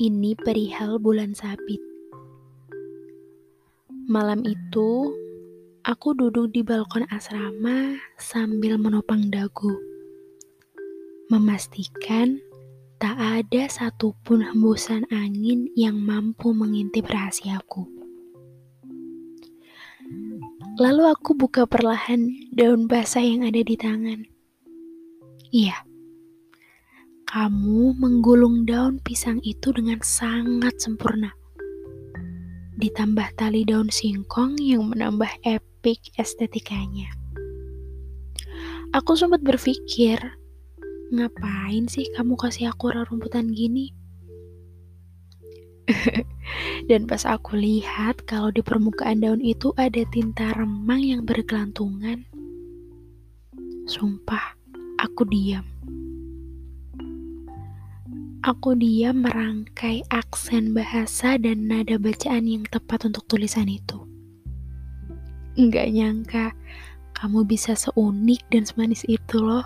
Ini perihal bulan sabit. Malam itu, aku duduk di balkon asrama sambil menopang dagu. Memastikan tak ada satupun hembusan angin yang mampu mengintip rahasiaku. Lalu aku buka perlahan daun basah yang ada di tangan. Iya, kamu menggulung daun pisang itu dengan sangat sempurna. Ditambah tali daun singkong yang menambah epic estetikanya. Aku sempat berpikir, ngapain sih kamu kasih aku rumputan gini? Dan pas aku lihat kalau di permukaan daun itu ada tinta remang yang bergelantungan, sumpah aku diam. Aku diam merangkai aksen bahasa dan nada bacaan yang tepat untuk tulisan itu. Nggak nyangka kamu bisa seunik dan semanis itu loh.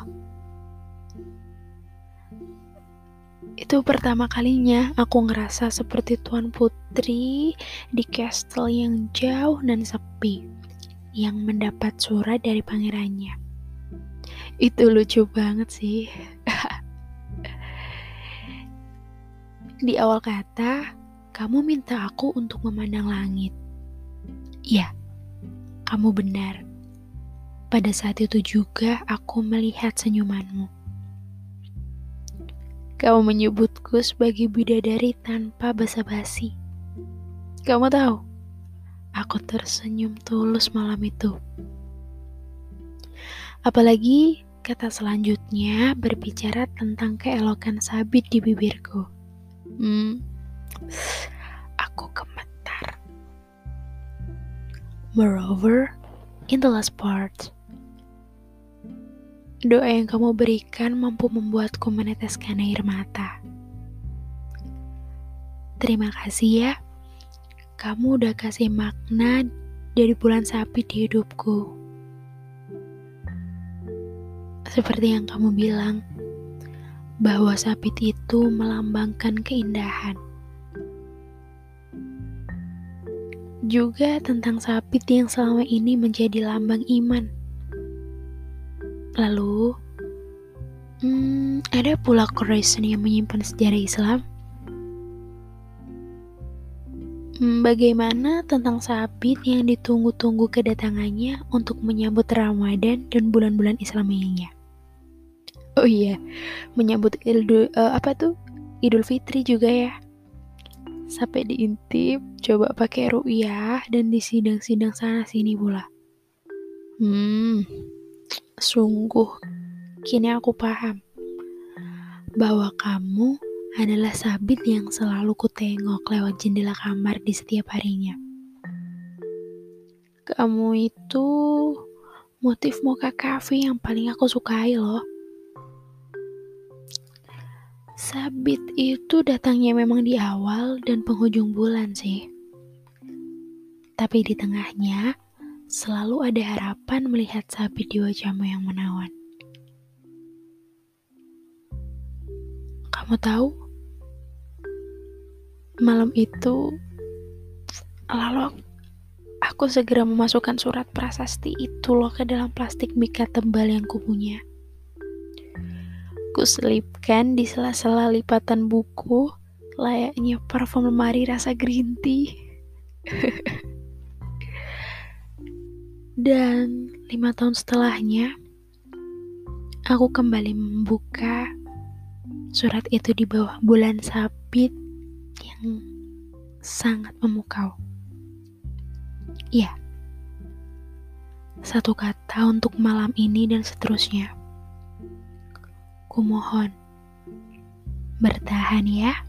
Itu pertama kalinya aku ngerasa seperti tuan putri di castle yang jauh dan sepi yang mendapat surat dari pangerannya. Itu lucu banget sih. Di awal kata, kamu minta aku untuk memandang langit. Ya, kamu benar. Pada saat itu juga aku melihat senyumanmu. Kamu menyebutku sebagai bidadari tanpa basa-basi. Kamu tahu, aku tersenyum tulus malam itu. Apalagi kata selanjutnya berbicara tentang keelokan sabit di bibirku. Hmm, aku gemetar. Moreover, in the last part, doa yang kamu berikan mampu membuatku meneteskan air mata. Terima kasih ya, kamu udah kasih makna dari bulan sapi di hidupku. Seperti yang kamu bilang, bahwa sabit itu melambangkan keindahan. Juga tentang sabit yang selama ini menjadi lambang iman. Lalu, hmm, ada pula Quraisy yang menyimpan sejarah Islam. Hmm, bagaimana tentang sabit yang ditunggu-tunggu kedatangannya untuk menyambut Ramadan dan bulan-bulan Islam lainnya? Oh iya, menyambut Idul uh, apa tuh? Idul Fitri juga ya. Sampai diintip, coba pakai ru'yah dan di sidang-sidang sana sini pula. Hmm, sungguh kini aku paham bahwa kamu adalah sabit yang selalu kutengok lewat jendela kamar di setiap harinya. Kamu itu motif moka kafe yang paling aku sukai loh. Sabit itu datangnya memang di awal dan penghujung bulan sih. Tapi di tengahnya selalu ada harapan melihat sabit di wajahmu yang menawan. Kamu tahu? Malam itu lalu aku segera memasukkan surat prasasti itu loh ke dalam plastik mika tebal yang kupunya selipkan di sela-sela lipatan buku layaknya parfum lemari rasa green tea. Dan lima tahun setelahnya, aku kembali membuka surat itu di bawah bulan sabit yang sangat memukau. Ya, satu kata untuk malam ini dan seterusnya. Kumohon, bertahan ya.